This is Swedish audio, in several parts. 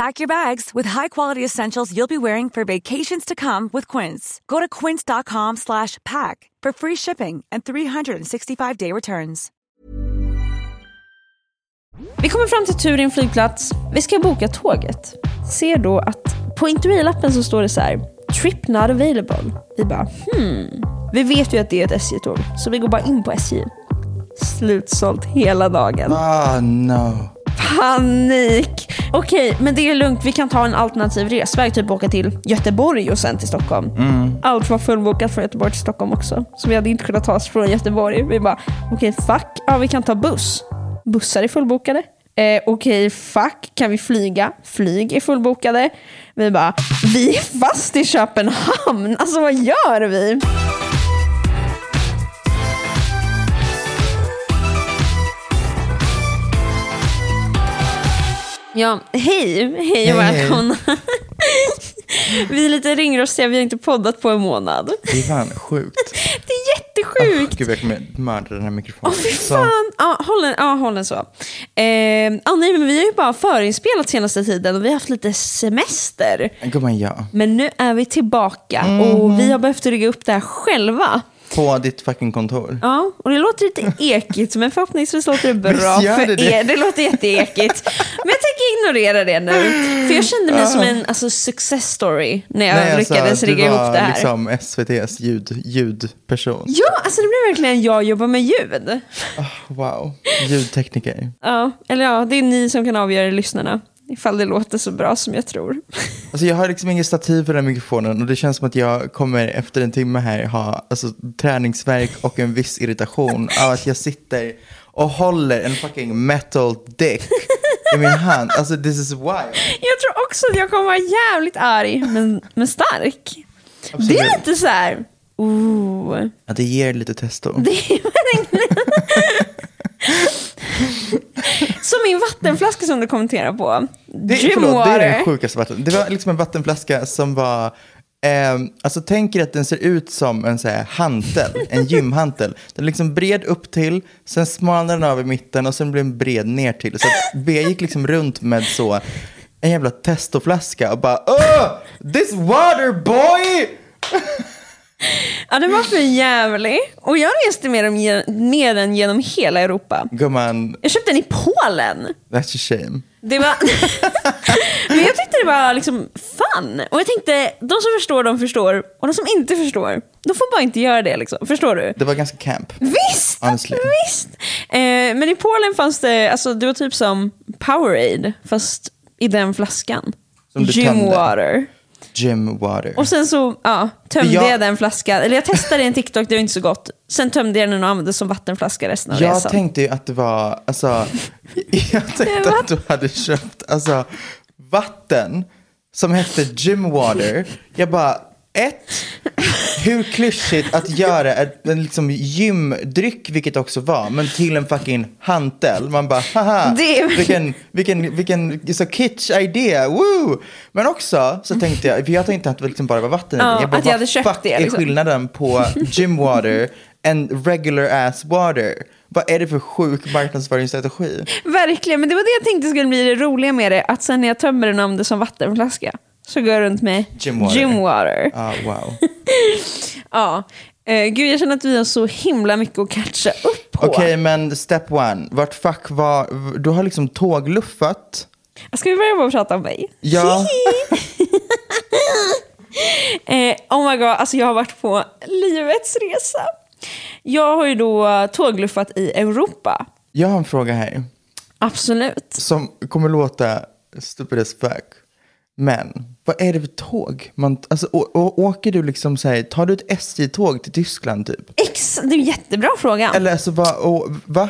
Pack your bags with high-quality essentials you'll be wearing for vacations to come with Quince. Go to quince.com/pack for free shipping and 365-day returns. Vi kommer fram till Turin flygplats. Vi ska boka tåget. Ser då att på intervjulappen så står det så här. Trip not available. Vi bara hmm. Vi vet ju att det är ett SJ-tåg. Så vi går bara in på SJ. Slutsålt hela dagen. Ah, no. Panik! Okej, men det är lugnt. Vi kan ta en alternativ resväg. Typ åka till Göteborg och sen till Stockholm. Allt var fullbokat från Göteborg till Stockholm också. Så vi hade inte kunnat ta oss från Göteborg. Vi bara, okej fuck. Ja, vi kan ta buss. Bussar är fullbokade. Eh, okej, fuck. Kan vi flyga? Flyg är fullbokade. Vi bara, vi är fast i Köpenhamn. Alltså vad gör vi? Ja, hej, hej och Hej, hej. välkomna. vi är lite ringrostiga, vi har inte poddat på en månad. Det är fan sjukt. Det är jättesjukt. Gud, jag kommer mörda den här mikrofonen. Åh fy Så, fan. Ja, håll den, ja, håll den så. Eh, ja, nej, men vi har ju bara förinspelat senaste tiden och vi har haft lite semester. Gumman, ja. Men nu är vi tillbaka Mhm. och vi har behövt rigga upp det här själva. På ditt fucking kontor. Ja, och det låter lite ekigt men förhoppningsvis låter det bra för det det? er. Det låter jätteekigt. Men jag tänker ignorera det nu. För jag kände mig som en alltså, success story när jag Nej, alltså, lyckades rigga du ihop var det här. liksom SVTs ljud, ljudperson. Ja, alltså det blev verkligen jag jobbar med ljud. Wow. Ljudtekniker. Ja, eller ja, det är ni som kan avgöra lyssnarna. Ifall det låter så bra som jag tror. Alltså jag har liksom ingen stativ för den här mikrofonen och det känns som att jag kommer efter en timme här ha alltså, träningsverk och en viss irritation av att jag sitter och håller en fucking metal dick i min hand. Alltså this is wild. Jag tror också att jag kommer vara jävligt arg, men, men stark. Det är lite så här... Ooh. Ja, det ger lite testo. Det är verkligen... Som min vattenflaska som du kommenterar på. Det, förlåt, det är den sjukaste vatten. Det var liksom en vattenflaska som var... Eh, alltså tänk er att den ser ut som en så här hantel, en gymhantel. Den är liksom bred upp till, sen smalnar den av i mitten och sen blir den bred ner till. Så att B gick liksom runt med så en jävla testoflaska och bara oh, this water boy! Ja, den var för jävlig. Och jag reste med, dem, med den genom hela Europa. Gumman, Jag köpte den i Polen. that's a shame. Det var... Men jag tyckte det var liksom fun. Och jag tänkte, de som förstår, de förstår. Och de som inte förstår, de får bara inte göra det. Liksom. Förstår du? Det var ganska camp. Visst! Honestly. Visst! Eh, men i Polen fanns det, alltså det var typ som Powerade, fast i den flaskan. Som du Gym tömde. water. Gym water. Och sen så ja, tömde Jag- jag den flaskan. Eller jag testade en TikTok, det var inte så gott. Sen tömde jag den och använde som vattenflaska resten av Jag resan. tänkte ju att det var, alltså, jag tänkte att du hade köpt, alltså, vatten som hette gym water. Jag bara, ett, hur klyschigt att göra ett, en liksom gymdryck, vilket också var, men till en fucking hantel. Man bara, haha, Det är- vilken, vilken, vilken så kitsch idé, woo! Men också så tänkte jag, för jag tänkte att det liksom bara var vatten Ja, den. jag bara, att jag hade köpt fuck det, är liksom. skillnaden på gym water än regular ass water. Vad är det för sjuk marknadsföringsstrategi? Verkligen, men det var det jag tänkte skulle bli det roliga med det. Att sen när jag tömmer den om det som vattenflaska så går jag runt med Gym water. Gym water. Ah, wow. Ja. Eh, gud, jag känner att vi har så himla mycket att catcha upp på. Okej, men step one. Vart fuck var... Du har liksom tågluffat. Ska vi börja med att prata om mig? Ja. Eh, oh my god, alltså jag har varit på livets resa. Jag har ju då tågluffat i Europa. Jag har en fråga här. Absolut. Som kommer låta stupid as fuck. Men vad är det för tåg? Man, alltså, åker du liksom så här, tar du ett SJ-tåg till Tyskland typ? Ex, det är en jättebra fråga. Eller alltså vad, och, va?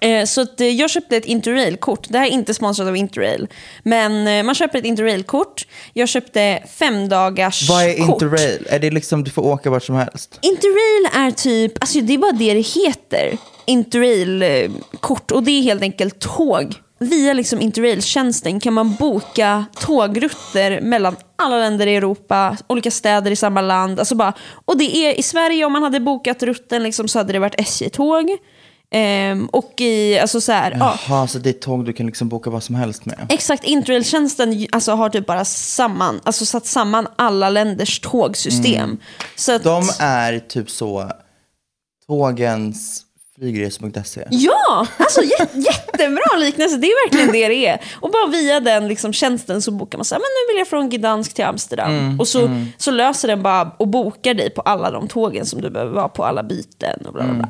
Eh, så att, eh, jag köpte ett interrail-kort. Det här är inte sponsrat av interrail. Men eh, man köper ett interrail-kort. Jag köpte fem dagars Vad är kort. interrail? Är det liksom du får åka vart som helst? Interrail är typ, alltså det är bara det det heter. Interrail-kort. Och det är helt enkelt tåg. Via liksom interrail-tjänsten kan man boka tågrutter mellan alla länder i Europa, olika städer i samma land. Alltså bara, och det är i Sverige, om man hade bokat rutten liksom, så hade det varit SJ-tåg. Ehm, och i, alltså så här, ja. Jaha, så det är tåg du kan liksom boka vad som helst med? Exakt, Interrail-tjänsten alltså, har typ bara samman, alltså, satt samman alla länders tågsystem. Så att, De är typ så tågens flygresor.se. Ja, alltså jä jättebra liknelse. Det är verkligen det det är. Och bara via den liksom, tjänsten så bokar man så här, men nu vill jag från Gdansk till Amsterdam. och så, så löser den bara och bokar dig på alla de tågen som du behöver vara på, alla byten och bla bla bla.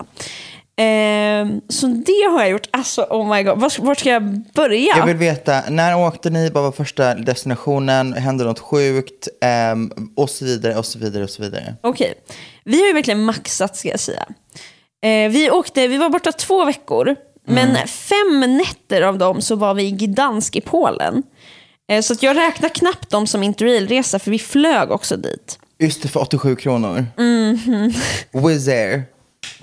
Ehm, så det har jag gjort. Alltså oh my god, vart, vart ska jag börja? Jag vill veta, när åkte ni? Vad var första destinationen? Hände något sjukt? Ehm, och så vidare, och så vidare, och så vidare. Okej, vi har ju verkligen maxat ska jag säga. Eh, vi, åkte, vi var borta två veckor, men fem nätter av dem så var vi i Gdansk i Polen. Eh, så jag räknar knappt dem som interrailresa, för vi flög också dit. Just det, för 87 kronor. Mhm. Wizz Air.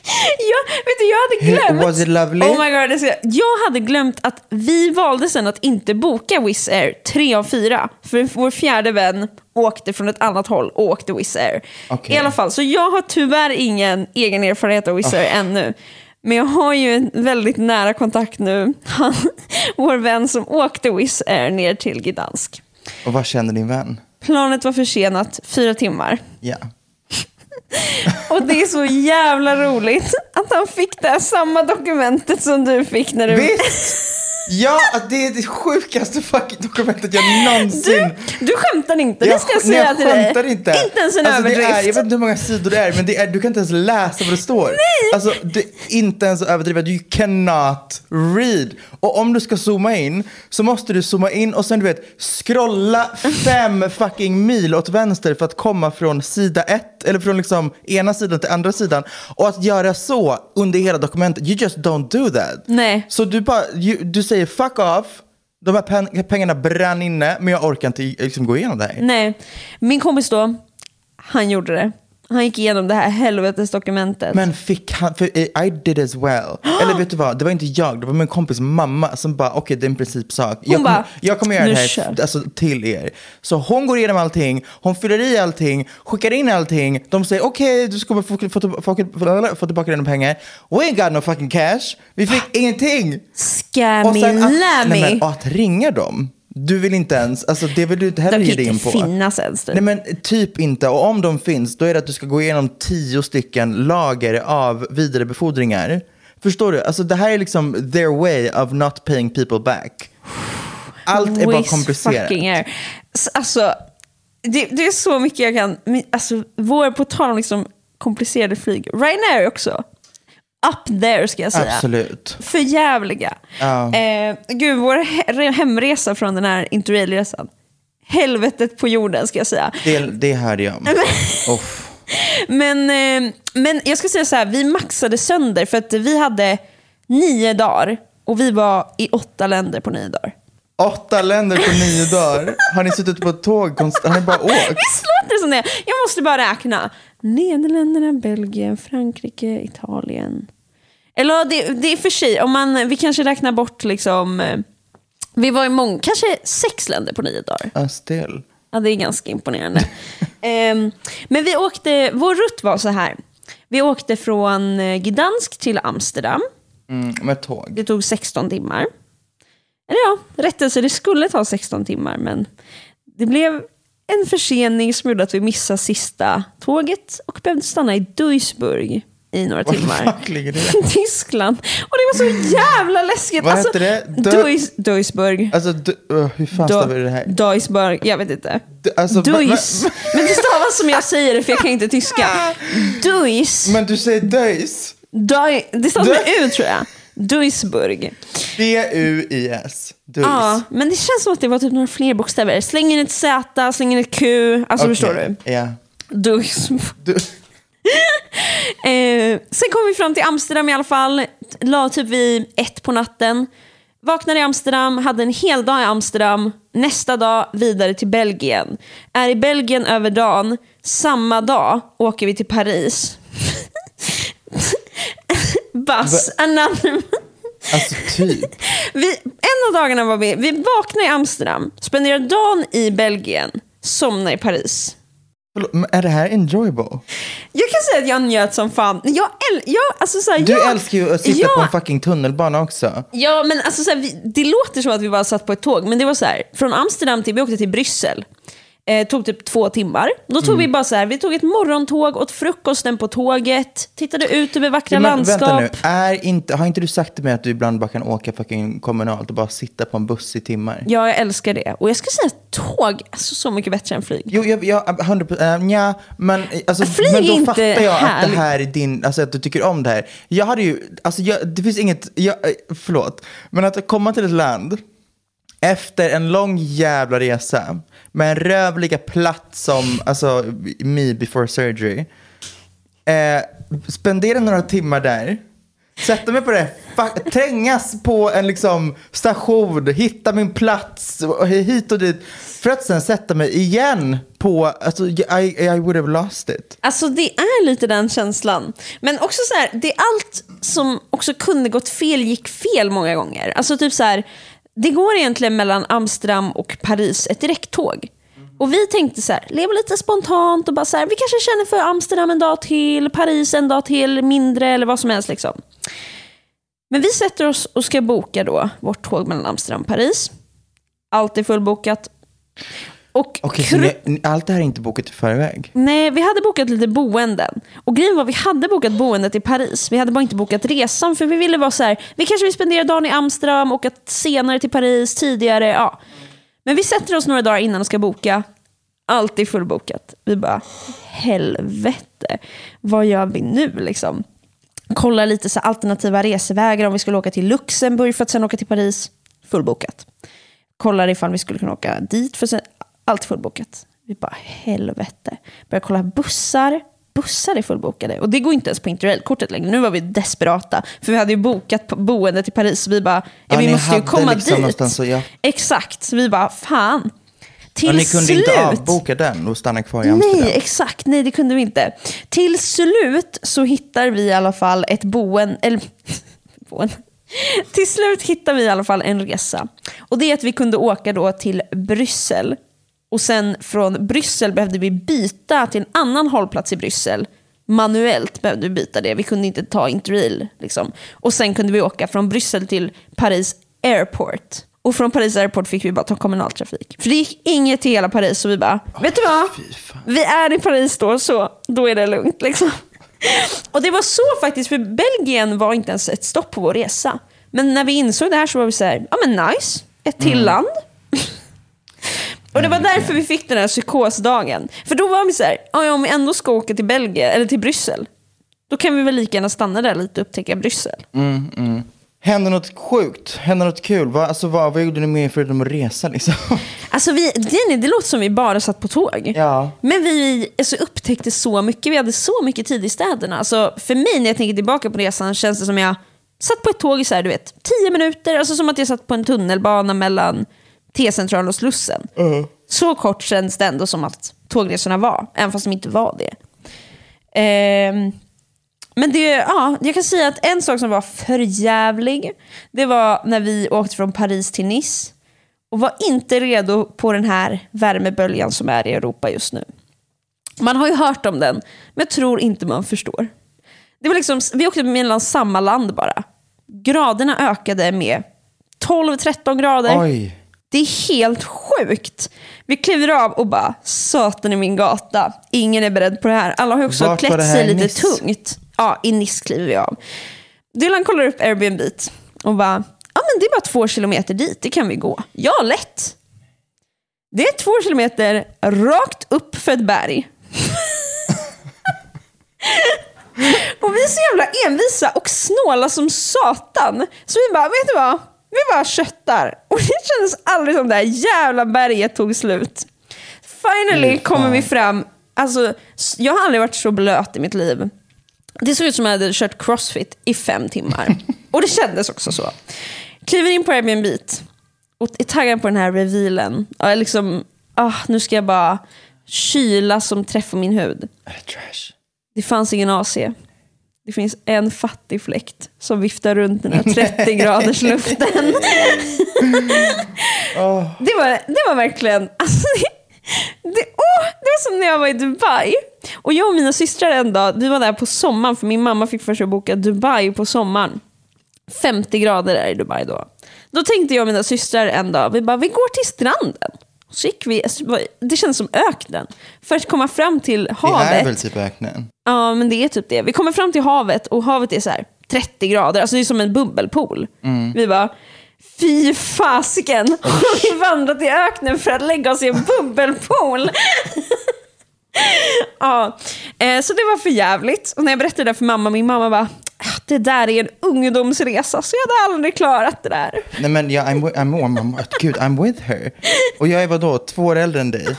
Ja, vet du, jag hade glömt. Was it lovely? Oh my God, jag hade glömt att vi valde sen att inte boka Wizz Air tre av fyra. För vår fjärde vän åkte från ett annat håll och åkte Wizz Air. Okej. I alla fall, så jag har tyvärr ingen egen erfarenhet av Wizz Air ännu. Men jag har ju en väldigt nära kontakt nu. Han, vår vän som åkte Wizz Air ner till Gdansk. Och vad kände din vän? Planet var försenat fyra timmar. Ja. Och det är så jävla roligt att han fick det här samma dokumentet som du fick när du... Visst! Ja, det är det sjukaste fucking dokumentet jag någonsin... Du, du skämtar inte, Jag, det ska jag säga jag till dig. skämtar inte. Inte ens en alltså, överdrift. är, Jag vet inte hur många sidor det är, men det är, du kan inte ens läsa vad det står. Nej. Alltså, det är inte ens överdrivet. You cannot read. Och om du ska zooma in så måste du zooma in och sen du vet scrolla fem fucking mil åt vänster för att komma från sida ett, eller från liksom ena sidan till andra sidan. Och att göra så under hela dokumentet, you just don't do that. Nej. Så du bara, you, du säger fuck off, de här pen, pengarna brann inne, men jag orkar inte liksom, gå igenom det här. Nej, min kompis då, han gjorde det. Han gick igenom det här helvetesdokumentet. Men fick han, för I did as well. Eller vet du vad, det var inte jag, det var min kompis mamma som bara, okej det är en principsak. Jag, Hon bara, kommer, jag kommer göra "Nu det här kör." alltså, till er. Så hon går igenom allting, hon fyller i allting, skickar in allting. De säger okej, du ska bara få, få, få, få, få, få tillbaka dina pengar. We ain't got no fucking cash. Vi fick ingenting. Scammy att, Lammy. nej, men, att ringa dem, du vill inte ens, alltså det vill du inte heller De ge kan dig in inte på. finnas ens. typ. Nej men typ inte. Och om de finns, då är det att du ska gå igenom tio stycken lager av vidarebefordringar. Förstår du? Alltså det här är liksom their way of not paying people back. Allt är bara komplicerat. Alltså, det, det är så mycket jag kan... Alltså, vår, på tal om liksom komplicerade flyg. Ryanair också. Up there ska jag säga. Absolut. För jävliga. Ja. Eh, gud, vår he- hemresa från den här interrailresan. Helvetet på jorden ska jag säga. Det, det hörde jag om. Uff. Men, eh, men jag ska säga så här, vi maxade sönder för att vi hade nio dagar och vi var i åtta länder på nio dagar. Åtta länder på nio dagar. Har ni suttit på ett tåg konstant? Har ni bara åkt? Visst låter det som det? Jag måste bara räkna. Nederländerna, Belgien, Frankrike, Italien. Eller det, det är för sig, om man, vi kanske räknar bort liksom, eh, vi var i många, kanske sex länder på nio dagar. Ja, still. Ja, det är ganska imponerande. Ehm, men vi åkte, vår rutt var så här. Vi åkte från eh, Gdansk till Amsterdam. Mm, med tåg. Det tog 16 timmar. Eller ja, rättelse, det skulle ta 16 timmar, men det blev en försening som gjorde att vi missade sista tåget och behövde stanna i Duisburg i några Var timmar. fuck ligger det? Tyskland. Och det var så jävla läskigt. Vad alltså, heter det? Du- Duis, Duisburg. Alltså, du, uh, hur fan stavar du det här? Duisburg, jag vet inte. Du, alltså, Duis. Men det stavas som jag säger det för jag kan inte tyska. Duis. Men, du säger Duis? Dui, det stavas med Du- U tror jag. Duisburg. D-U-I-S. Duis. Ja, men det känns som att det var typ några fler bokstäver. Släng in ett Z, släng in ett Q. Alltså Okej, förstår du? Ja. Duisburg. Du, Eh, sen kom vi fram till Amsterdam i alla fall. La typ vid ett på natten. Vaknade i Amsterdam, hade en hel dag i Amsterdam. Nästa dag vidare till Belgien. Är i Belgien över dagen. Samma dag åker vi till Paris. Bus, another... alltså typ. Vi, en av dagarna var vi, vi vaknade i Amsterdam, spenderade dagen i Belgien, somnade i Paris. Förlåt, men är det här enjoyable? Jag kan säga att jag njöt som fan. Jag, äl, jag, alltså så här, Du jag, älskar ju att sitta ja, på en fucking tunnelbana också. Ja, men alltså, så här, vi, det låter som att vi bara satt på ett tåg, men det var så här, från Amsterdam till, vi åkte till Bryssel. Eh, tog typ två timmar. Då tog vi bara så här, vi tog ett morgontåg, åt frukosten på tåget, tittade ut över vackra Ja, men landskap. Vänta nu, är inte, har inte du sagt till mig att du ibland bara kan åka fucking kommunalt och bara sitta på en buss i timmar? Ja, jag älskar det. Och jag ska säga att tåg är så, så mycket bättre än flyg. Jo, jag, jag, 100 procent, nja, men, alltså, Flyg men då inte fattar jag att härligt. det här är din, alltså att du tycker om det här. Jag hade ju, alltså jag, det finns inget, jag, eh, förlåt, men att komma till ett land efter en lång jävla resa med en röv lika platt som, alltså, me before surgery. Eh, spendera några timmar där, sätta mig på det, trängas på en liksom station, hitta min plats hit och dit. För att sen sätta mig igen på, alltså I, I would have lost it. Alltså det är lite den känslan. Men också så här, det är allt som också kunde gått fel gick fel många gånger. Alltså typ så här, det går egentligen mellan Amsterdam och Paris ett direkttåg. Och vi tänkte så här, leva lite spontant och bara så här, vi kanske känner för Amsterdam en dag till, Paris en dag till, mindre eller vad som helst liksom. Men vi sätter oss och ska boka då vårt tåg mellan Amsterdam och Paris. Allt är fullbokat. Och Okej, så kru- ni, allt det här är inte bokat i förväg? Nej, vi hade bokat lite boenden. Och grejen var, vi hade bokat boendet i Paris. Vi hade bara inte bokat resan, för vi ville vara så här, vi kanske vill spendera dagen i Amsterdam, åka senare till Paris, tidigare, ja. Men vi sätter oss några dagar innan och ska boka. Allt är fullbokat. Vi bara, helvete, vad gör vi nu liksom? Kollar lite så alternativa resevägar om vi skulle åka till Luxemburg för att sen åka till Paris. Fullbokat. Kollar ifall vi skulle kunna åka dit för sen, allt fullbokat. Vi bara helvete. Börjar kolla bussar. Bussar är fullbokade. Och det går inte ens på interrailkortet längre. Nu var vi desperata. För vi hade ju bokat boendet i Paris. Så vi bara, ja, vi måste ju komma liksom dit. så, ja. Exakt. Så vi bara, fan. Till Och ni kunde slut. inte avboka den och stanna kvar i Amsterdam? Nej, exakt. Nej, det kunde vi inte. Till slut så hittar vi i alla fall ett boende. Eller, boende. Till slut hittar vi i alla fall en resa. Och det är att vi kunde åka då till Bryssel. Och sen från Bryssel behövde vi byta till en annan hållplats i Bryssel. Manuellt behövde vi byta det. Vi kunde inte ta interrail. Liksom. Och sen kunde vi åka från Bryssel till Paris Airport. Och från Paris Airport fick vi bara ta kommunaltrafik. För det gick inget till hela Paris så vi bara, vet du vad? Vi är i Paris då, så då är det lugnt. Liksom. Och det var så faktiskt, för Belgien var inte ens ett stopp på vår resa. Men när vi insåg det här så var vi så här, ja men nice, ett till land. Och det var därför vi fick den här psykosdagen. För då var vi så här, "Ja, ja, om vi ändå ska åka till Belgien, eller till Bryssel, då kan vi väl lika gärna stanna där lite och upptäcka Bryssel. Hände något sjukt? Hände något kul? Vad, alltså, vad, vad gjorde ni mer förutom att resa liksom? Alltså vi, det, det låter som vi bara satt på tåg. Ja. Men vi alltså, upptäckte så mycket. Vi hade så mycket tid i städerna. Alltså, för mig när jag tänker tillbaka på resan känns det som jag satt på ett tåg i så här, du vet, tio minuter. Alltså som att jag satt på en tunnelbana mellan T-centralen och Slussen. Så kort känns det ändå som att tågresorna var, även fast de inte var det. Ehm, men det, ja, jag kan säga att en sak som var förjävlig, det var när vi åkte från Paris till Nice och var inte redo på den här värmeböljan som är i Europa just nu. Man har ju hört om den, men jag tror inte man förstår. Det var liksom, vi åkte mellan samma land bara. Graderna ökade med 12-13 grader. Oj. Det är helt sjukt. Vi kliver av och bara, satan i min gata. Ingen är beredd på det här. Alla har också Vart var klätt sig lite Nice? tungt. Ja, i Nice kliver vi av. Dylan kollar upp Airbnb och bara, ja men det är bara två kilometer dit, det kan vi gå. Ja, lätt. Det är två kilometer rakt upp för ett berg. och vi är så jävla envisa och snåla som satan. Så vi bara, vet du vad? Vi bara köttar. Och det kändes aldrig som det här jävla berget tog slut. Finally kommer vi fram. Alltså, jag har aldrig varit så blöt i mitt liv. Det såg ut som att jag hade kört crossfit i fem timmar. Och det kändes också så. Kliver in på Airbnb och är taggad på den här revealen. Ja, jag liksom, ah, nu ska jag bara kyla som träffar min hud. Det trash? Det fanns ingen AC. Det finns en fattig fläkt som viftar runt den här 30 graders luften. det, var, det var verkligen... Alltså, det, åh, det var som när jag var i Dubai. Och jag och mina systrar en dag, vi var där på sommaren för min mamma fick för sig att boka Dubai på sommaren. 50 grader är i Dubai då. Då tänkte jag och mina systrar en dag, vi bara, vi går till stranden. Så gick vi, alltså, det kändes som öknen. För att komma fram till Det havet. är väl typ öknen? Ja, men det är typ det. Vi kommer fram till havet och havet är så här 30 grader. Alltså det är som en bubbelpool. Vi bara, fy fasiken. Har vi vandrat i öknen för att lägga oss i en bubbelpool? ja, eh, så det var för jävligt. Och när jag berättade det för mamma, min mamma bara, "Ah, det där är en ungdomsresa, så jag hade aldrig klarat det där. Nej men jag, I'm, I'm, I'm, I'm, gud, I'm with her. Och jag är vadå, två år äldre än dig?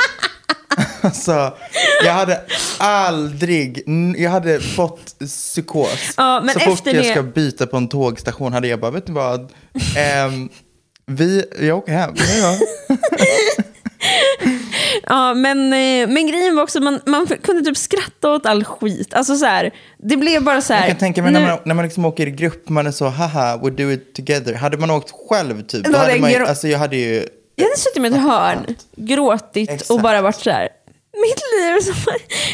Alltså, jag hade aldrig, jag hade fått psykos. Ja, men så fort jag det- ska byta på en tågstation hade jag bara, vet du vad? Ehm, vi, jag åker hem. Ja, ja. Ja, men, eh, men grejen var också man, man kunde typ skratta åt all skit. Alltså så här, det blev bara så här. Jag kan tänka mig när man, när man liksom åker i grupp, man är så, haha, we do it together. Hade man åkt själv typ, Då hade man alltså jag hade ju, Jag hade suttit med ett hörn, gråtit och Exakt. bara varit så här. Mitt liv,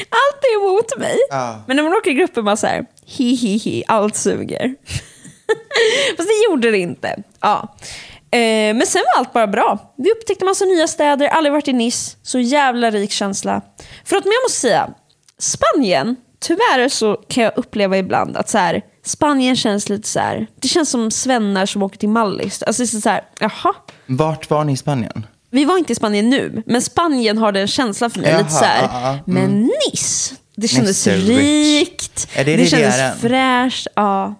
allt är emot mig. Ja. Men när man åker i grupp är man så här, hi hi hi, allt suger. Fast det gjorde det inte. Ja. Eh, men sen var allt bara bra. Vi upptäckte massa nya städer, aldrig varit i Nice. Så jävla rik känsla. För att men jag måste säga, Spanien, tyvärr så kan jag uppleva ibland att så här, Spanien känns lite så här, det känns som svennar som åker till Mallis. Alltså det är så här, jaha. vart var ni i Spanien? Vi var inte i Spanien nu, men Spanien har den känslan för mig. Jaha, lite så här. ja, ja, mm. Men Nice, det kändes Nice rikt. Det det kändes fräscht. Ja.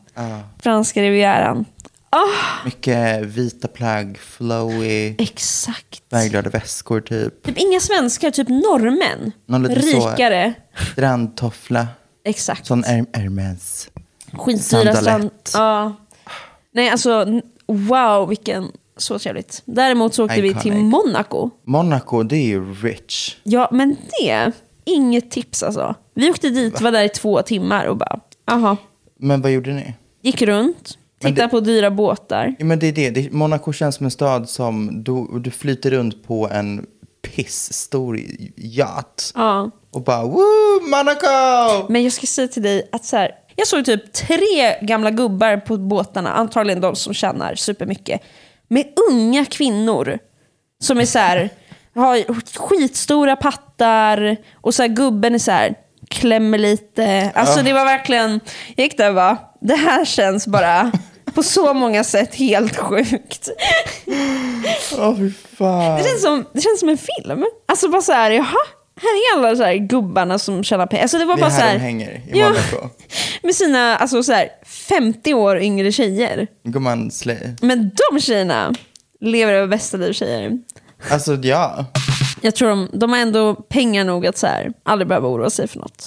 Franska rivieran. Ah, Mycket vita plagg, flowy, exakt. färgglada väskor typ. Typ inga svenskar, typ norrmän. Någon lite så- Rikare. Strandtoffla, Exakt. sån Her- Hermes. Skitdyra strand. Ja. Nej, alltså wow, vilken... Så trevligt. Däremot så åkte vi till Iconic. Monaco. Monaco, det är ju rich. Ja, men det, inget tips alltså. Vi åkte dit, var där i två timmar och bara, aha. Men vad gjorde ni? Gick runt, Men tittade det- på dyra båtar. Ja, men det är det. det. Monaco känns som en stad som du, du flyter runt på en pissstor yacht. Ja. Och bara woo, Monaco! Men jag ska säga till dig att så här, jag såg typ tre gamla gubbar på båtarna, antagligen de som tjänar supermycket, med unga kvinnor som är så här, har skitstora pattar och så här, gubben är så här, klämmer lite. Alltså det var verkligen, jag gick där och bara, det här känns bara på så många sätt helt sjukt. Åh fy fan. Det känns som, det känns som en film. Alltså bara så här, jaha, här är alla så här gubbarna som tjänar pengar. Alltså det var Det bara så här här, de hänger i Ja. Monaco. med sina alltså så här, 50 år yngre tjejer. Gumman slay. Men de tjejerna lever över bästa liv tjejer. Alltså ja. Jag tror de, de har ändå pengar nog att så här, aldrig behöva oroa sig för något.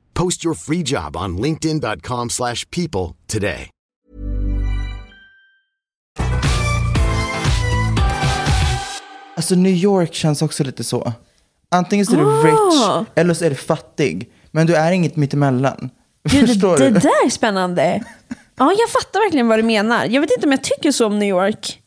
Post your free job on linkedin.com/people slash people today. Alltså New York känns också lite så. Antingen så är du Ah. rich eller så är du fattig. Men du är inget mittemellan. Gud, Förstår det, det du? där är spännande. Ja, jag fattar verkligen vad du menar. Jag vet inte om jag tycker så om New York.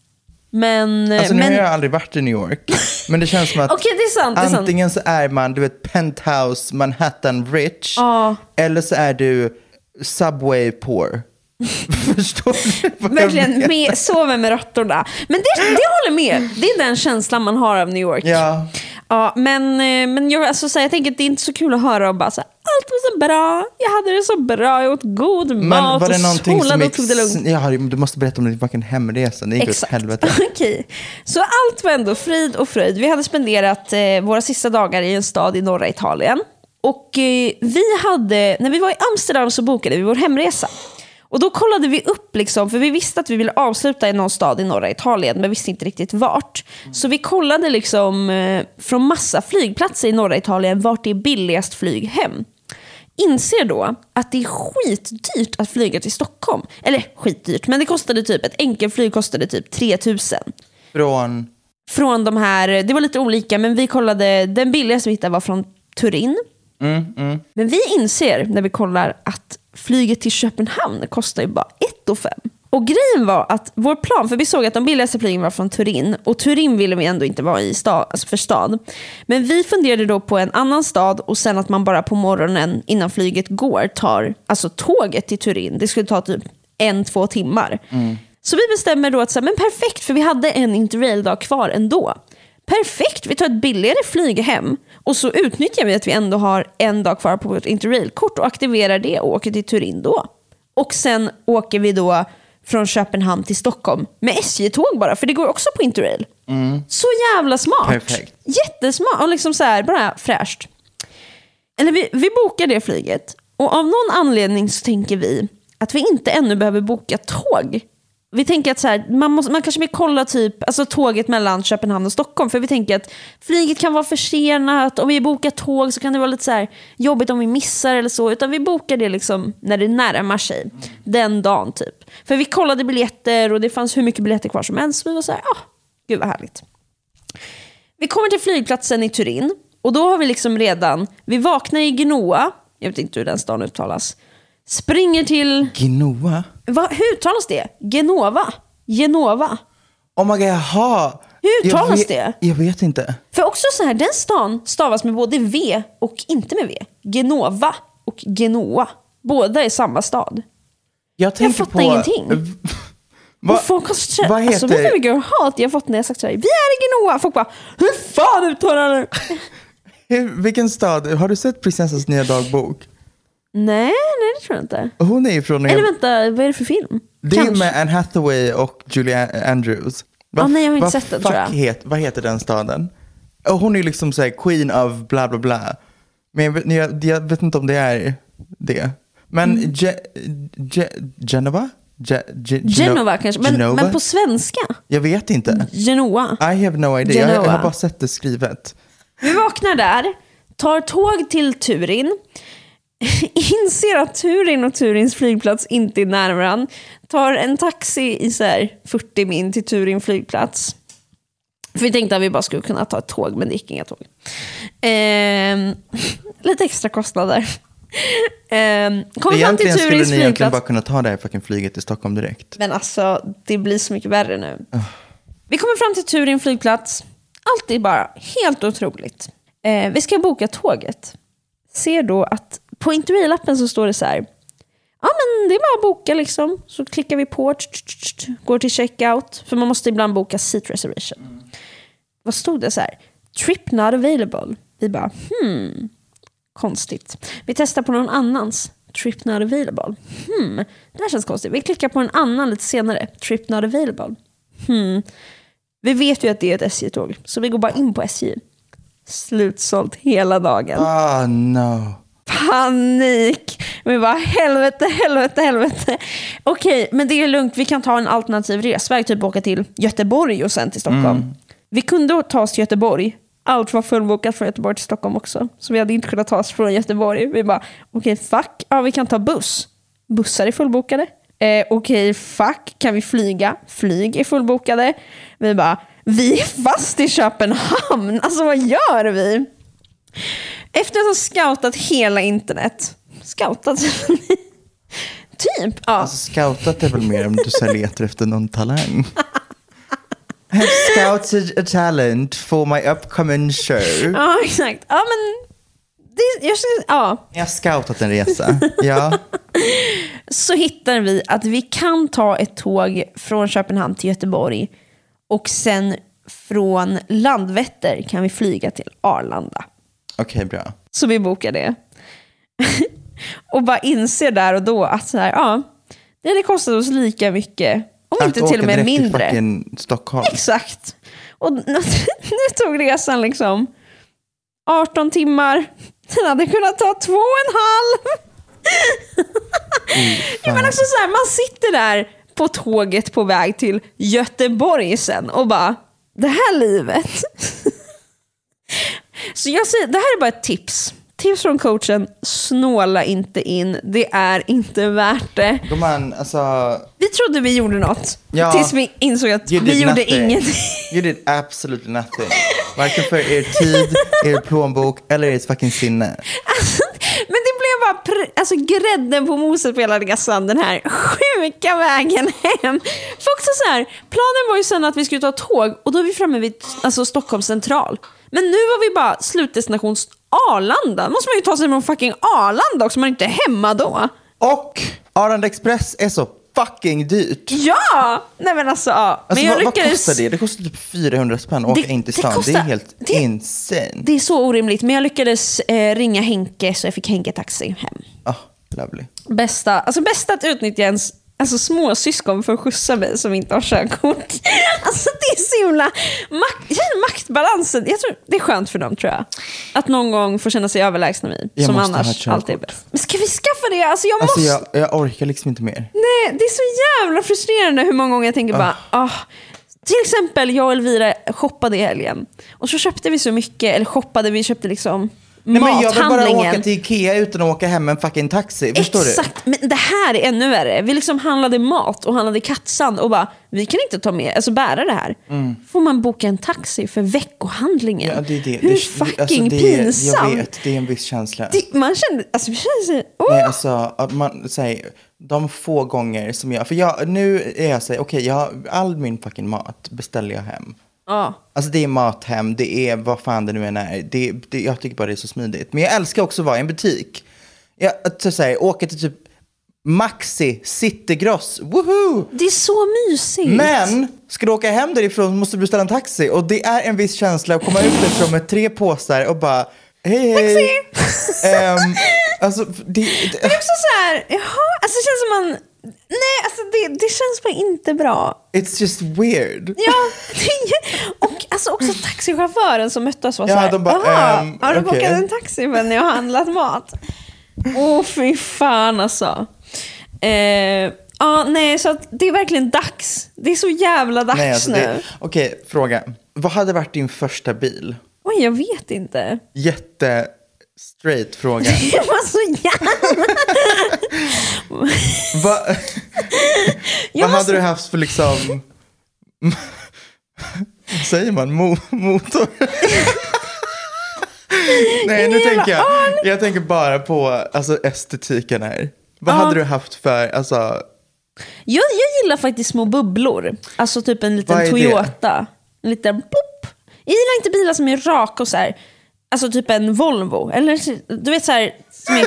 Men... Alltså nu men... har jag aldrig varit i New York. Men det känns som att Okej, det sant, antingen så är man, du vet, penthouse, Manhattan rich. Ja. Eller så är du subway poor. Förstår du vad Verkligen, med, sover med råttorna. Men det, det håller med. Det är den känslan man har av New York. Ja. Ja, men, eh, men jag, alltså, så här, jag tänker att det är inte så kul att höra och bara så här, allt var så bra, jag hade det så bra, jag åt god Men mat var det och solade och tog det lugnt. Ja, du måste berätta om din fucking hemresa. Det gick åt helvete. Okej. Så allt var ändå frid och fröjd. Vi hade spenderat eh, våra sista dagar i en stad i norra Italien. Och eh, vi hade, när vi var i Amsterdam så bokade vi vår hemresa. Och då kollade vi upp, liksom, för vi visste att vi ville avsluta i någon stad i norra Italien, men visste inte riktigt vart. Så vi kollade liksom, eh, från massa flygplatser i norra Italien vart det är billigast flyg hem inser då att det är skitdyrt att flyga till Stockholm. Eller skitdyrt, men det kostade typ, ett enkelflyg kostade typ 3000. Från... Från de här, det var lite olika, men vi kollade, den billigaste vi hittade var från Turin. Men vi inser när vi kollar att flyget till Köpenhamn kostar ju bara 1 5. Och grejen var att vår plan, för vi såg att de billigaste flygen var från Turin och Turin ville vi ändå inte vara i stad, alltså för stad. Men vi funderade då på en annan stad och sen att man bara på morgonen innan flyget går tar alltså tåget till Turin. Det skulle ta typ en, två timmar. Så vi bestämmer då att så här, men perfekt, för vi hade en interrail-dag kvar ändå. Perfekt, vi tar ett billigare flyg hem och så utnyttjar vi att vi ändå har en dag kvar på vårt interrailkort och aktiverar det och åker till Turin då. Och sen åker vi då från Köpenhamn till Stockholm med SJ-tåg bara, för det går också på interrail. Så jävla smart. Perfekt. Jättesmart och liksom så här, bara fräscht. Eller vi, vi bokar det flyget och av någon anledning så tänker vi att vi inte ännu behöver boka tåg. Vi tänker att så här, man, måste, man kanske mer kolla typ, alltså tåget mellan Köpenhamn och Stockholm. För vi tänker att flyget kan vara försenat. Om vi bokar tåg så kan det vara lite så här jobbigt om vi missar eller så. Utan vi bokar det liksom när det närmar sig. Den dagen typ. För vi kollade biljetter och det fanns hur mycket biljetter kvar som helst. Så vi var så här, ah, gud vad härligt. Vi kommer till flygplatsen i Turin och då har vi liksom redan, vi vaknar i Genoa, jag vet inte hur den stan uttalas, springer till, Genoa? Vad, hur uttalas det? Genova? Genova? Oh my god, jaha. Hur Jag uttalas vet- det? Jag vet inte. För också så här, den stan stavas med både V och inte med V. Genova och Genoa. Båda är samma stad. Jag, tänker fattar på, ingenting. Va, och folk har så, vad alltså, vet du heter... hur mycket hat jag har fått när jag sagt så här, vi är i Genoa. Folk bara, hur fan uttalar du? Hur, vilken stad? Har du sett prinsessans nya dagbok? Nej, nej det tror jag inte. Hon är ju från... Eller vänta, vad är det för film? det är Kanske. med Anne Hathaway och Julie Andrews. Ah, nej, jag har inte vad sett den, fuck tror jag. Het, vad heter den staden? Och hon är liksom så här queen of bla bla bla. Men jag vet, jag, jag vet inte om det är det. Men Mm. Ge, Ge, Genova? Ge, Ge, Geno- Genova kanske, men, Genova? men på svenska? Jag vet inte. Genoa. I have no idea. Jag, jag har bara sett det skrivet. Vi vaknar där, tar tåg till Turin. inser att Turin och Turins flygplats inte är nära varandra. Tar en taxi i så här 40 min till Turin flygplats. För vi tänkte att vi bara skulle kunna ta ett tåg, men det gick inga tåg. Ehm, lite extra kostnader. Ehm, kom fram till Egentligen skulle Turins ni egentligen bara kunna ta det här fucking flyget till Stockholm direkt. Men alltså, det blir så mycket värre nu. Vi kommer fram till Turin flygplats. Allt är bara helt otroligt. Eh, vi ska boka tåget. Ser då att på intervjulappen så står det så här. Ja men det är bara att boka liksom. Så klickar vi på, går till checkout. För man måste ibland boka seat reservation. Vad stod det så här? Trip not available. Vi bara hmm, konstigt. Vi testar på någon annans. Trip not available. Hmm, det här känns konstigt. Vi klickar på en annan lite senare. Trip not available. Hmm. Vi vet ju att det är ett SJ-tåg, så vi går bara in på SJ. Slutsålt hela dagen. Ah no. Panik! Vi bara helvete, helvete, helvete. Okej, men det är lugnt. Vi kan ta en alternativ resväg, typ åka till Göteborg och sen till Stockholm. Vi kunde ta oss till Göteborg. Allt var fullbokat från Göteborg till Stockholm också. Så vi hade inte kunnat ta oss från Göteborg. Vi bara, okej fuck, ja vi kan ta buss. Bussar är fullbokade. Eh, okej fuck, kan vi flyga? Flyg är fullbokade. Vi bara, vi är fast i Köpenhamn. Alltså vad gör vi? Efter att ha scoutat hela internet. Scoutat? typ. Ja. Alltså scoutat är väl mer om du så letar efter någon talang. I have scouted a talent for my upcoming show. ja, exakt. Ja, men... Det, jag, ja. Jag har scoutat en resa. Ja. Så hittar vi att vi kan ta ett tåg från Köpenhamn till Göteborg och sen från Landvetter kan vi flyga till Arlanda. Okej, bra. Så vi bokar det. och bara inser där och då att så här, ja, det hade kostat oss lika mycket, om Att inte till och med mindre. till fucking Stockholm. Exakt. Och nu tog resan liksom 18 timmar. Den hade kunnat ta två och en halv. ja, men alltså så här, man sitter där på tåget på väg till Göteborg sen och bara, det här livet. Så jag säger, det här är bara ett tips. Tips från coachen, snåla inte in. Det är inte värt det. Gumman, alltså... Vi trodde vi gjorde något. Ja. Tills vi insåg att You vi did gjorde nothing. ingenting. You did absolutely nothing. Varken för er tid, er plånbok eller ert fucking sinne. Men det blev bara pr- alltså, grädden på moset på hela resan, den här sjuka vägen hem. För också så här, planen var ju sen att vi skulle ta tåg och då är vi framme vid alltså, Stockholms central. Men nu var vi bara slutdestination Arlanda. måste man ju ta sig från fucking Arlanda också, man är inte hemma då. Och Arlanda Express är så fucking dyrt. Ja! Nej men alltså, ja. Alltså, men jag vad, vad lyckades... kostar det? Det kostar typ 400 spänn att åka Det- in till det stan. det kostar- är helt det- insane. Det är så orimligt, men jag lyckades eh, ringa Henke så jag fick Henke taxi hem. Ah, lovely. Bästa, alltså bästa att utnyttja ens alltså småsyskon för att skjutsa mig som inte har körkort. Alltså det är så himla... Mak maktbalansen. Jag tror, det är skönt för dem tror jag. Att någon gång få känna sig överlägsna mig. Jag som annars alltid är bäst. Men ska vi skaffa det? Alltså jag Alltså måste... jag, jag orkar liksom inte mer. Nej, det är så jävla frustrerande hur många gånger jag tänker bara, ah. Till exempel, jag och Elvira shoppade i helgen. Och så köpte vi så mycket, eller shoppade, vi köpte liksom Nej, men jag vill bara åka till Ikea utan att åka hem med en fucking taxi. Förstår du? Exakt, men det här är ännu värre. Vi liksom handlade mat och handlade kattsand och bara, vi kan inte ta med, alltså bära det här. Får man boka en taxi för veckohandlingen? Mm. Ja, det är det. Hur det, fucking alltså, det är- pinsamt? Jag vet, det är en viss känsla. Det, man kände, alltså vi kände sig, åh! Nej, alltså, man säger, de få gånger som jag, för jag, nu är jag så här, okej, jag har- all min fucking mat beställer jag hem. Ja. Alltså det är mat hem, det är vad fan det nu än är. Det, det, jag tycker bara det är så smidigt. Men jag älskar också att vara i en butik. Jag, så här, åka till typ Maxi, Citygross, woho! Det är så mysigt. Men ska du åka hem därifrån måste du beställa en taxi. Och det är en viss känsla att komma ut därifrån med tre påsar och bara hej hej. Ehm, alltså, det, Det det, är också så här, jaha, alltså det känns som man, nej alltså det, det känns bara inte bra. it's just weird. Ja, det, och alltså också taxichauffören som mötte oss var Ja, så här, de bara, "Jaha, ehm, har du okej." bokat en taxi när jag har handlat mat? Åh fy fan alltså. Eh, ja, nej, så att det är verkligen dags. Det är så jävla dags Nej, alltså nu. Okej, fråga. Vad hade varit din första bil? Oj, jag vet inte. Jätte straight fråga. Det var så jävla... Va, vad hade du haft för liksom, vad säger man, Mo, motor? Nej, nu tänker jag, jag tänker bara på alltså, estetiken här. Vad hade du haft för, alltså, Jag, jag gillar faktiskt små bubblor. Alltså typ en liten är det? Toyota. En liten plopp. Jag gillar inte bilar som är raka och så här. Alltså typ en Volvo. Eller du vet så här. Som är,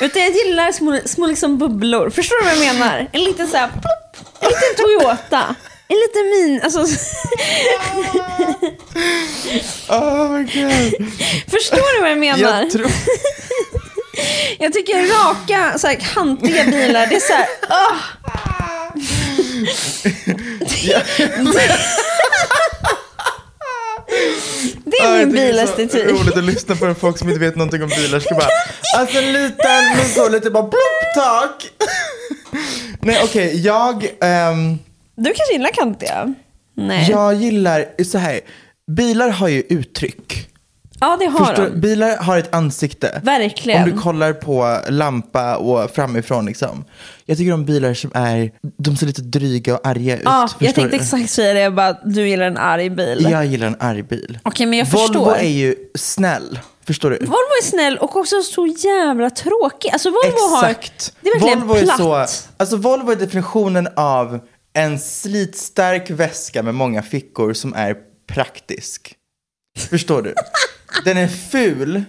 utan jag gillar små, små liksom bubblor. Förstår du vad jag menar? En liten så här plopp. En liten Toyota. En liten min. Alltså, oh my god. förstår du vad jag menar? Jag tror, Jag tycker raka, så här, kantiga bilar, det är så här, ah. Är min tycker det är bilestetik. så roligt att lyssna på folk som inte vet någonting om bilar. Ska bara, alltså en liten, men så lite bara plopp, tack. Nej okej, jag, ehm, Du kanske gillar kantiga? Nej. Ja, jag gillar, så här, bilar har ju uttryck. Det har Förstår, de. bilar har ett ansikte. Verkligen. Om du kollar på lampa och framifrån liksom. Jag tycker om bilar som är, de ser lite dryga och arga ut. Ja, jag tänkte du? exakt säga det, jag bara, du gillar en arg bil. Jag gillar en arg bil. Okej, men jag Volvo förstår. är ju snäll. Förstår du? Volvo är snäll och också så jävla tråkig. Alltså Volvo Exakt. har, det är verkligen Volvo platt. är så, alltså Volvo är definitionen av en slitstark väska med många fickor som är praktisk. Förstår du? Den är ful,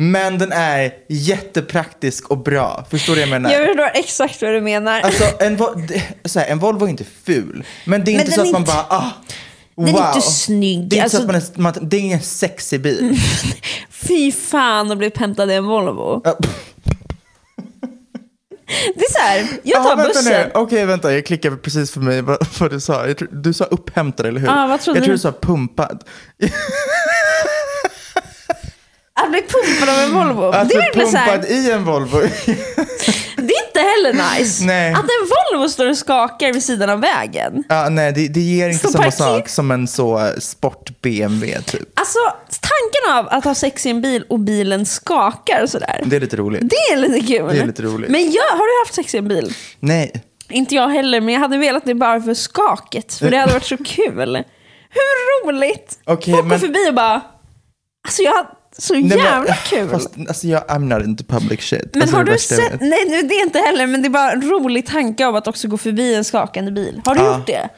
men den är jättepraktisk och bra. Förstår du vad jag menar? Jag förstår exakt vad du menar. Alltså, en, Vo- det- så här, en Volvo är inte ful, men det är Men inte så att man inte- bara, ah, wow. den är inte snygg. Det är inte så Alltså- att man är, man, det är ingen sexig bil. Fy fan att bli hämtad i en Volvo. Det är så här, jag tar vänta bussen. Okej, vänta. Jag klickade precis för mig vad, vad du sa. Tror, du sa upphämtad, eller hur? Ja, vad trodde jag tror du? sa pumpad. Att bli pumpad av en Volvo. Att bli pumpad i en Volvo. heller nice. Nej. Att en Volvo står och skakar vid sidan av vägen. ja, nej, det, det ger inte Som samma parker- sak som en så sport-BMW typ. Alltså tanken av att ha sex i en bil och bilen skakar sådär. Det är lite roligt. Det är lite kul. Det är lite roligt. Men jag, har du haft sex i en bil? Nej. Inte jag heller, men jag hade velat det bara för skaket. För det hade varit så kul. Hur roligt? Okej, Folk går men- förbi och bara, alltså jag så Nej, men- jävla kul. Fast, alltså, jag, I'm not into public shit. Men alltså, har du jag sett, nej det är inte heller, men det är bara en rolig tanke av att också gå förbi en skakande bil. Har du Ja. gjort det?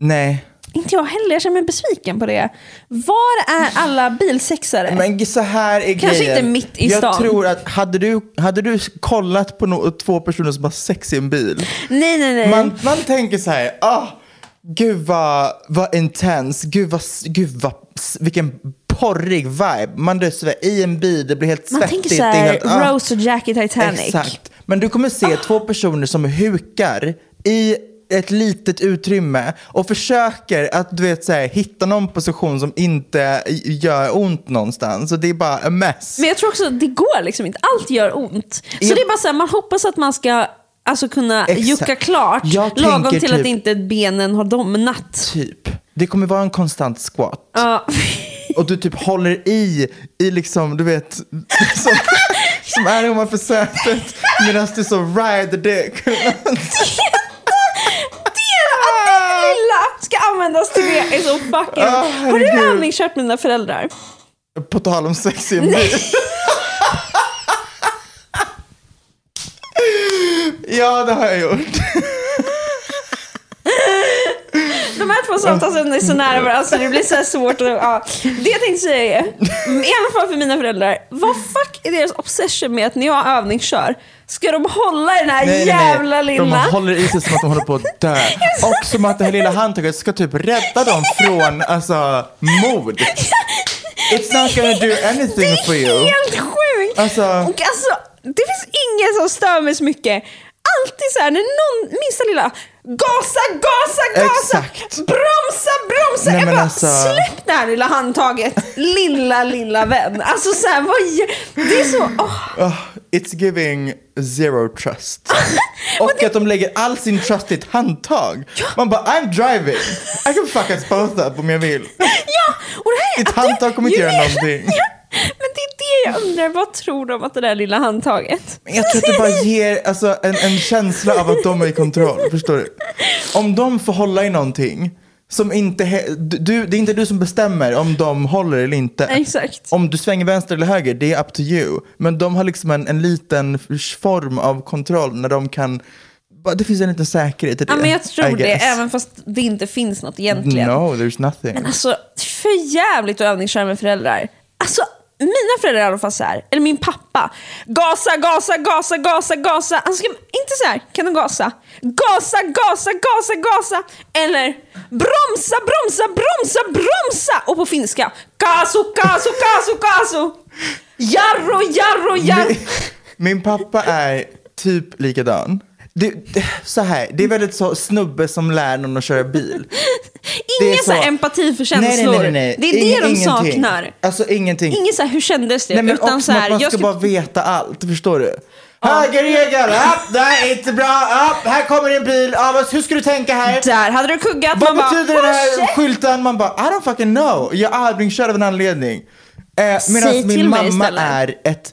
Nej. Inte jag heller, jag känner mig besviken på det. Var är alla bilsexare? Men så här är Kanske grejen. inte mitt i jag stan. tror att hade du, hade du kollat på no, två personer som har sex i en bil. nej, nej, nej. Man, man tänker så här, ah, gud vad, vad intens, gud, vad, gud vad, vilken porrig vibe. Man så här, i en bil, det blir helt Man svettigt. tänker så det är här, helt, ah. Rose och Jack i Titanic. Exakt. Men du kommer se två personer som hukar i ett litet utrymme och försöker att du vet, så här, hitta någon position som inte gör ont någonstans. Och det är bara a mess. Men jag tror också att det går liksom inte. Allt gör ont. Så Jag- det är bara så här, man hoppas att man ska alltså, kunna Exakt. jucka klart Jag lagom tänker till att typ- inte benen har domnat. Typ. Det kommer vara en konstant squat. Ja. Och du typ håller i, i liksom, du vet, som, som är ovanför sätet medan du så ride the dick. Ska användas till det är så fucking... Ah, har du övningskört med dina föräldrar? På tal om sex i en bil. Ja, det har jag gjort. De här två samtalsämnena är så nära varandra så det blir så svårt att... Ja. Det jag tänkte säga är, i alla fall för mina föräldrar, vad fuck är deras obsession med att när jag övningskör, ska de hålla i den här jävla lilla... De håller i sig som att de håller på att dö. Och som att det här lilla handtaget ska typ rädda dem från alltså, mord. It's not gonna do anything for Det you. är helt sjukt! Alltså- Och alltså, det finns ingen som stör mig så mycket. Alltid så här, när någon, minsta lilla, gasa, gasa, gasa! Exakt. Bromsa, bromsa! Nej, jag bara, alltså- släpp det här lilla handtaget, lilla, lilla vän. Alltså så här, vad Det är så, åh. Oh, it's giving zero trust. Och att de lägger all sin trust i ett handtag. Man bara, I'm driving. I can fuck us both up om jag vill. Ja, och det här är Ett handtag kommer inte göra någonting. Ja, men det Jag undrar, vad tror de att det där lilla handtaget? Men Jag tror att det bara ger alltså, en, en känsla av att de är i kontroll. Förstår du? Om de får hålla i någonting som inte... Du, det är inte du som bestämmer om de håller eller inte. Exakt. Om du svänger vänster eller höger, det är up to you. Men de har liksom en, en liten form av kontroll när de kan... Det finns en liten säkerhet i det. Ja, men jag tror det, även fast det inte finns något egentligen. No, there's nothing. Men alltså, för jävligt att övningsköra med föräldrar. Alltså, mina föräldrar är i alla fall så här, eller min pappa. Gasa, gasa, gasa, gasa, gasa. Han ska inte så här, kan du gasa? Gasa, gasa, gasa, gasa. Eller bromsa, bromsa, bromsa, bromsa. Och på finska, kasu, kasu, kasu, kasu. Jarro, jarro, jarro. Min, min pappa är typ likadan. Det, det, så här, det är väldigt så snubbe som lär någon att köra bil. Det är Ingen så här så- empati för känslor. Nej, nej, nej. Det är det Ingen- de ingenting. saknar. Alltså ingenting. Ingen så här, hur kändes det? Nej, men Utan så här, man jag ska ska bara veta allt, förstår du? Högerregel, ja, nej inte bra, ja, här kommer en bil, ja, hur ska du tänka här? Där hade du kuggat. Vad man bara, betyder den här "Håll skylten? Man bara, I don't fucking know. Jag övningskör av en anledning. Eh, Medan min mamma istället. är ett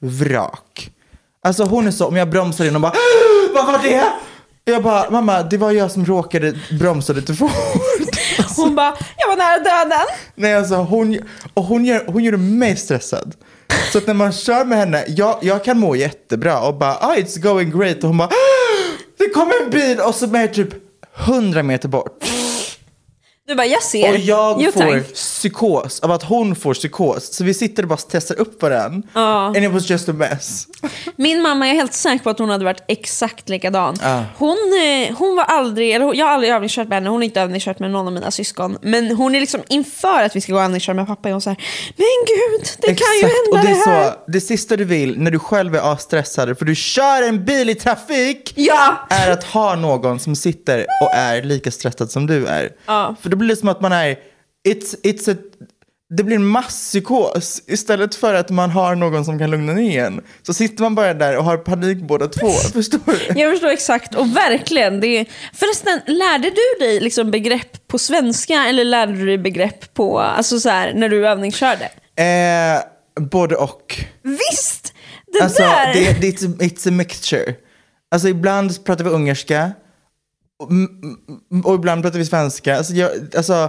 nervvrak. Alltså hon är så, om jag bromsar in och bara, vad var det? Jag bara, mamma, det var jag som råkade bromsa lite fort. Hon bara, jag var nära döden. Nej, alltså hon, och hon, gör, hon gör mig stressad. Så att när man kör med henne, jag, jag kan må jättebra och bara, ah, it's going great. Och hon bara, "Ah, det kommer en bil och så är jag typ 100 meter bort. Du bara, jag ser. Och jag Jo, får tack. psykos av att hon får psykos. Så vi sitter och bara testar upp varandra. Ja. And it was just a mess. Min mamma, jag är helt säker på att hon hade varit exakt likadan. Ja. Hon, eh, hon var aldrig, eller jag har aldrig övningskört med henne, hon har inte övningskört med någon av mina syskon. Men hon är liksom inför att vi ska gå och övningsköra med pappa, är hon så här, men gud, det kan ju Exakt. hända och det, det, är här. så, det sista du vill när du själv är asstressad för du kör en bil i trafik Ja! är att ha någon som sitter och är lika stressad som du är. Ja. För då blir det som att man är, it's, it's a, det blir en masspsykos istället för att man har någon som kan lugna ner en. Så sitter man bara där och har panik båda två. Förstår du? Jag förstår exakt, och verkligen. Det är... Förresten, lärde du dig liksom begrepp på svenska eller lärde du dig begrepp på, alltså så här, när du övningskörde? Eh, både och. Visst! Det Alltså, där! det, det, it's, a, it's a mixture. Alltså ibland pratar vi ungerska och, och ibland pratar vi svenska. Alltså, jag, alltså,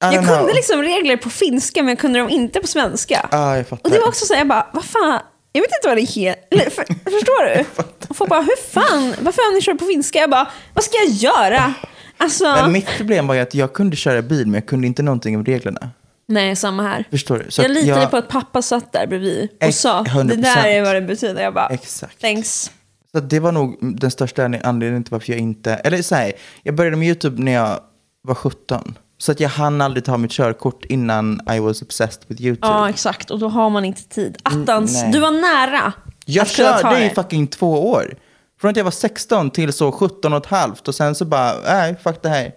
jag know. kunde liksom regler på finska men jag kunde dem inte på svenska. Ja, jag fattar. Och det var också så här, jag bara, vad fan, jag vet inte vad det heter. För, förstår du? Och folk bara, hur fan, varför har ni kört på finska? Jag bara, vad ska jag göra? Alltså, Men mitt problem var ju att jag kunde köra bil men jag kunde inte någonting om reglerna. nej samma här. Förstår du? Så jag litade jag- på att pappa satt där bredvid och Ex- sa, det 100%. där är vad det betyder. Jag bara, Exakt. thanks. Så det var nog den största anledningen till varför jag inte... Eller så här, jag började med YouTube när jag var 17. Så att jag hann aldrig ta mitt körkort innan I was obsessed with YouTube. Ja, exakt. Och då har man inte tid. Attans, Mm, du var nära Jag att kunna ta körde i det. fucking två år. Från att jag var 16 till så 17 och ett halvt och sen så bara, nej, fuck det här.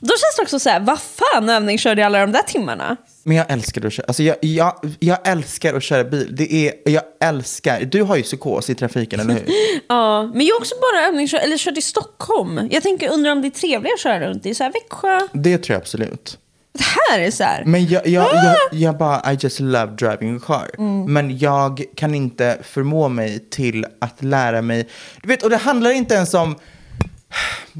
Då känns det också så här, vad fan övningskörde jag alla de där timmarna? Men jag älskar att köra, alltså jag, jag, jag älskar att köra bil. Det är, jag älskar, du har ju psykos i trafiken, eller hur? Ja, men jag har också bara övningskört, eller kört i Stockholm. Jag tänker, undrar om det är trevligare att köra runt i så här Växjö. Det tror jag absolut. Det här är så här. Men jag, jag, Ah! jag, jag bara, I just love driving a car. Mm. Men jag kan inte förmå mig till att lära mig. Du vet, och det handlar inte ens om...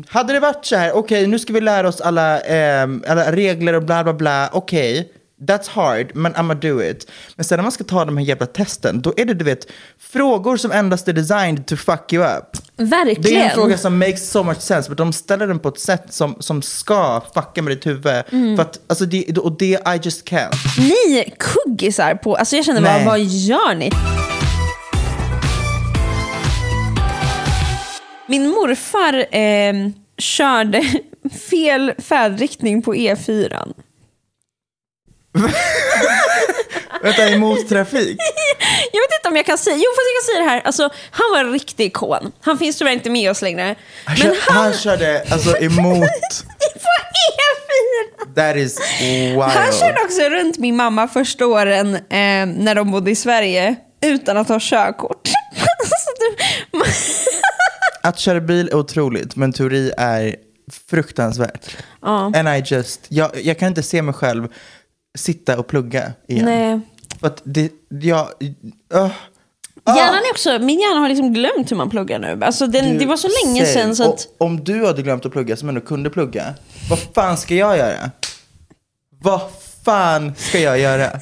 Hade det varit så här, okej nu ska vi lära oss alla, ehm, alla regler och bla bla bla, okej. That's hard, men I'ma do it. Men sen när man ska ta de här jävla testen, då är det du vet, frågor som endast är designed to fuck you up. Verkligen. Det är en fråga som makes so much sense, men de ställer den på ett sätt som, som ska fucka med ditt huvud. Mm. För att, alltså det, och det, I just can't. Ni kuggisar på, alltså jag känner bara, vad gör ni? Min morfar eh, körde fel färdriktning på E E4. Vänta, emot trafik? Jag vet inte om jag kan säga, jo fast jag kan säga det här. Alltså, han var en riktig ikon. Han finns tyvärr inte med oss längre. Han, Men kör, han, han körde alltså emot, på E4! that is wild. Han körde också runt min mamma första åren eh, när de bodde i Sverige utan att ha körkort. Så det- Att köra bil är otroligt, men teori är fruktansvärt. Ja. And I just, jag, jag kan inte se mig själv sitta och plugga igen. Nej. För att det, jag, uh, Hjärnan är också, min hjärna har liksom glömt hur man pluggar nu. Alltså den, det var så länge säg, sedan så att... och Om du hade glömt att plugga som ändå kunde plugga, vad fan ska jag göra? Vad fan ska jag göra?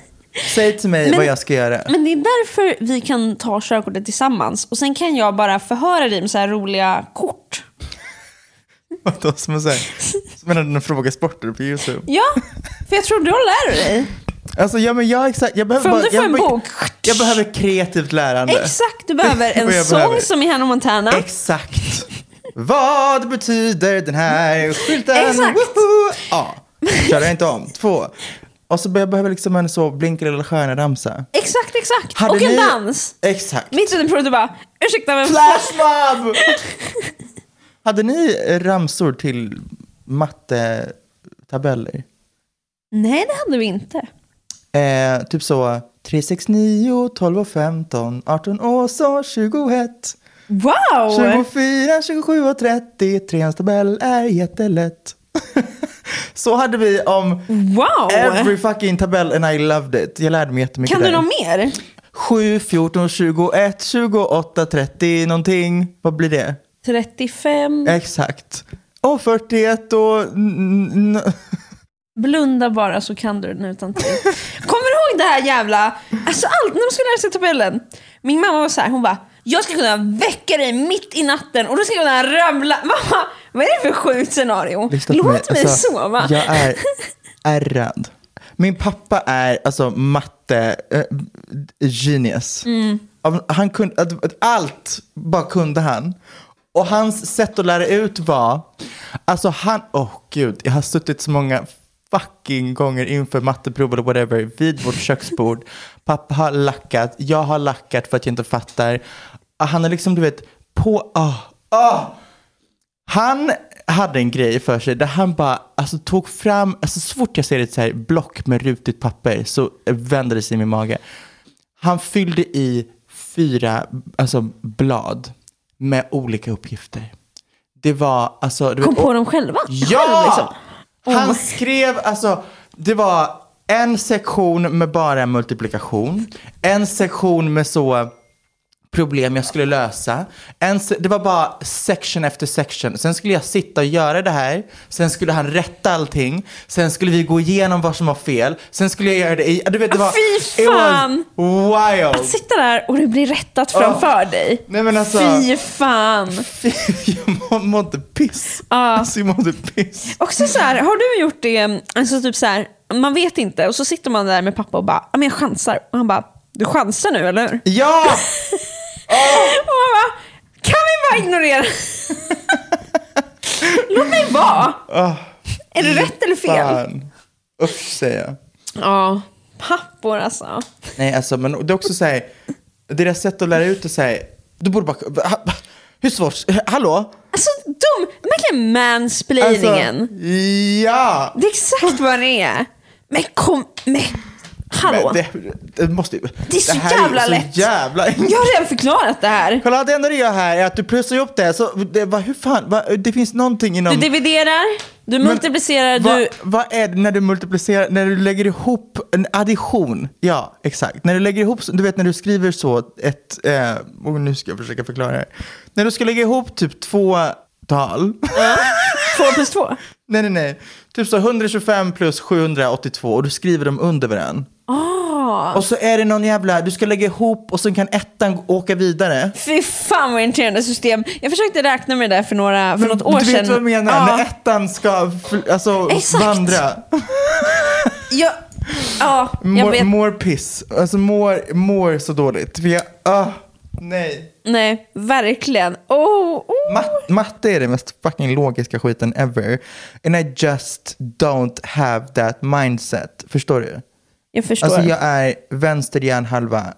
Säg till mig Men- vad jag ska göra. Men det är därför vi kan ta körkortet tillsammans. Och sen kan jag bara förhöra dig med så här roliga kort. Vadå, som en här- som en fråga sporter på YouTube. Ja, för jag tror då lär du dig. Alltså, ja, men jag, exakt, jag behöver bara, jag, en bok. Jag behöver kreativt lärande. Exakt, du behöver en sång behöver. som i Hannah Montana. Exakt. Vad betyder den här skylten? Exakt. Woho! Ja, kör jag inte om. Två. Och så behöver jag liksom en så blinka lilla stjärna-ramsa. Exakt, exakt. Hade och en ni- dans. Exakt. Mitt under provet du bara, ursäkta men... Flashmob! Hade ni ramsor till mattetabeller? Nej, det hade vi inte. Eh, typ så 369, 12 och 15, 18 och så 21. Wow! 24, 27 och 30, treans tabell är jättelätt. så hade vi om Wow! every fucking tabell and I loved it. Jag lärde mig jättemycket kan du något mer? 7, 14, 21, 28, 30 någonting. Vad blir det? 35. Exakt. Och 41 och... Blunda bara så kan du den utan till. Kommer du ihåg det här jävla... Alltså allt när de skulle lära sig tabellen. Min mamma var så här, hon bara jag ska kunna väcka dig mitt i natten och då ska jag kunna ramla. Mamma, vad är det för sjukt scenario? Låt mig Alltså, sova. Jag är ärrad. Min pappa är alltså matte eh, genius. Mm. Han kunde, allt bara kunde han. Och hans sätt att lära ut var, alltså han, åh oh, gud, jag har suttit så många fucking gånger inför matteprov eller whatever vid vårt köksbord. Pappa har lackat, jag har lackat för att jag inte fattar. Ah, han är liksom, du vet, på, ah, ah. Han hade en grej för sig där han bara alltså, tog fram, alltså, så fort jag ser ett så här block med rutigt papper så vänder det sig i min mage. Han fyllde i fyra alltså, blad med olika uppgifter. Det var alltså... Du Kom vet, på dem själva? Ja! Själv, liksom. Han Oh. skrev, alltså, det var en sektion med bara multiplikation, en sektion med så problem jag skulle lösa. En, det var bara section efter section. Sen skulle jag sitta och göra det här. Sen skulle han rätta allting. Sen skulle vi gå igenom vad som var fel. Sen skulle jag göra det i... Du vet, det Ah, var... fy fan! Wild! Att sitta där och det blir rättat framför dig. Nej men alltså... Fy fan. Fy, jag må- mådde piss. Alltså jag mådde piss. Också så här, har du gjort det, alltså typ så här, man vet inte och så sitter man där med pappa och bara, "Ja, men jag chansar. Och han bara, du chansar nu eller? Ja! Och man bara, kan vi bara ignorera? Låt mig vara. Är det rätt eller fel? Fan. Usch säger jag. Ja, pappor alltså. Nej, alltså, men det är också så här, deras sätt att lära ut det så här, du borde bara, hur svårt, hallå? Alltså de, verkligen mansplainingen. Alltså, ja! Det är exakt vad det är. Men kom, men hallå. Men det, det måste Det är så här jävla så lätt. jävla Jag har redan förklarat det här. Kolla, det enda du gör här är att du plussar ihop det, så det, va, hur fan, va, det finns någonting inom... Du dividerar, du multiplicerar, vad, du... vad är det när du multiplicerar, när du lägger ihop en addition? Ja, exakt. När du lägger ihop, du vet när du skriver så ett, eh, och nu ska jag försöka förklara det här. När du ska lägga ihop typ två tal. Två plus två. nej, nej, nej. Typ så 125 plus 782 och du skriver dem under varandra. Och så är det någon jävla, du ska lägga ihop och så kan ettan åka vidare. Fy fan vad irriterande system. Jag försökte räkna med det där för, några, för något år du sedan. vet vad jag menar? Ja. När ettan ska alltså, Exakt. vandra. Ja, ja jag Mår, vet. mår piss. Alltså mår, mår så dåligt. För jag, ah, nej. Nej, verkligen. Oh, oh. Mat, matte är det mest fucking logiska skiten ever. And I just don't have that mindset. Förstår du? Jag förstår. Alltså jag är vänster hjärnhalva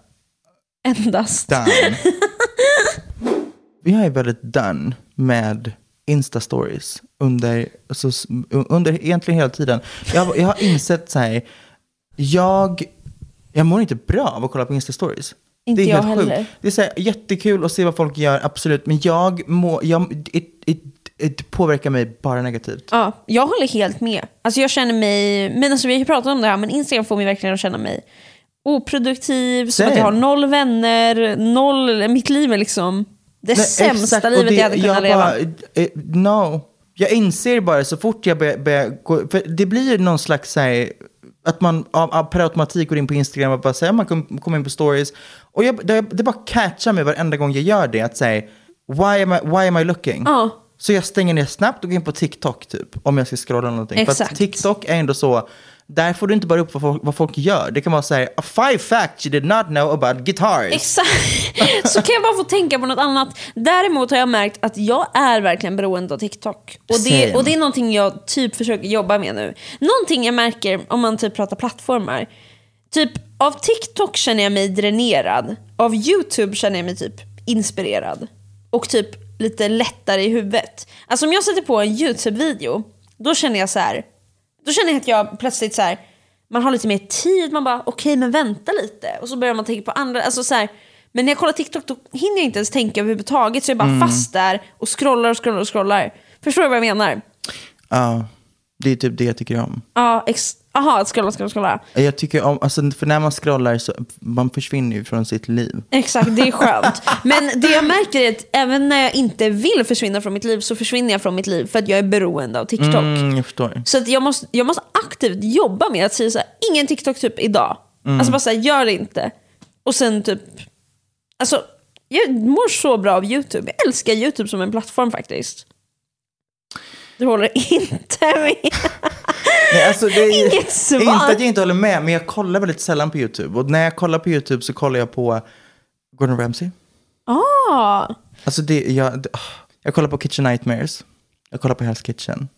Endast. done. Vi är väldigt done med Insta-stories under, alltså, under egentligen hela tiden. Jag, jag har insett så här, jag, jag mår inte bra av att kolla på Insta-stories. Inte det är jag helt heller. sjukt. Det är så här, jättekul att se vad folk gör, absolut. Men jag mår, jag, it, it, it påverkar mig bara negativt. Ja, jag håller helt med. Alltså jag känner mig, men alltså vi har ju pratat om det här, men Instagram får mig verkligen att känna mig oproduktiv, som Same. att jag har noll vänner, noll, mitt liv är liksom det Nej, sämsta exakt, livet det- jag hade kunnat leva. Bara, eh, no. Jag inser bara så fort jag börjar, börjar gå, för det blir någon slags så här, att man av, per automatik går in på Instagram och bara säger man kom- kommer in på stories. Och jag, det, det bara catchar mig varenda gång jag gör det, att säga why am I, why am I looking? Ja. Så jag stänger ner snabbt och går in på TikTok typ, om jag ska scrolla någonting. För att Exakt. TikTok är ändå så, där får du inte bara upp vad folk, vad folk gör. Det kan vara säga, five facts you did not know about guitars. Exakt. Så kan jag bara få tänka på något annat. Däremot har jag märkt att jag är verkligen beroende av TikTok. Och det, och det är någonting jag typ försöker jobba med nu. Någonting jag märker om man typ pratar plattformar. Typ av TikTok känner jag mig dränerad. Av YouTube känner jag mig typ inspirerad. Och typ lite lättare i huvudet. Alltså om jag sätter på en YouTube-video, då känner jag så här. Då känner jag att jag plötsligt så här, man har lite mer tid, man bara okej men vänta lite. Och så börjar man tänka på andra, alltså så här, men när jag kollar TikTok då hinner jag inte ens tänka överhuvudtaget. Så jag är bara Mm. fast där och scrollar och scrollar och scrollar. Förstår du vad jag menar? Ja, det är typ det jag tycker om. Ja, ex- aha, scrolla, scrolla, scrolla. Jag tycker om, alltså, för när man scrollar så man försvinner ju från sitt liv. Exakt, det är skönt. Men det jag märker är att även när jag inte vill försvinna från mitt liv så försvinner jag från mitt liv för att jag är beroende av TikTok. Mm, jag förstår. Så att jag, måste, jag måste aktivt jobba med att säga så här, ingen TikTok typ idag. Alltså bara säga gör det inte. Och sen typ, alltså jag mår så bra av YouTube. Jag älskar YouTube som en plattform faktiskt. Du håller inte med. Nej, alltså, det är, Inget svar. Inte att jag inte håller med, men jag kollar väldigt sällan på YouTube. Och när jag kollar på YouTube så kollar jag på Gordon Ramsay. Ah, Alltså det, jag, det, jag kollar på Kitchen Nightmares. Jag kollar på Hell's Kitchen.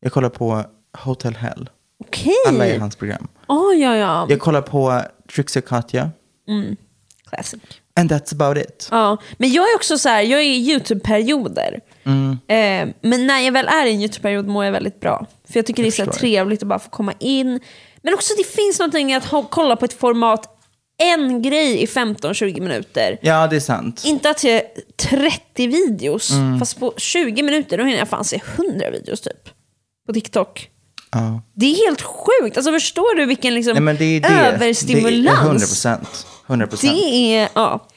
Jag kollar på Hotel Hell. okej. Alla är hans program. Oh, ja, ja. Jag kollar på Trixie och Katja. Classic. And that's about it. Ja, men jag är också så här, jag är i YouTube-perioder. Eh, men när jag väl är i en YouTube-period mår jag väldigt bra. För jag tycker det är så trevligt att bara få komma in. Men också det finns någonting att ha, kolla på ett format, en grej i 15-20 minuter. Ja, det är sant. Inte att se 30 videos, fast på 20 minuter då hinner jag fan se 100 videos typ. På TikTok. Ja. Det är helt sjukt. Alltså förstår du vilken liksom Nej, men det är det. överstimulans? Det är 100 procent. 100 procent. Det är, ja.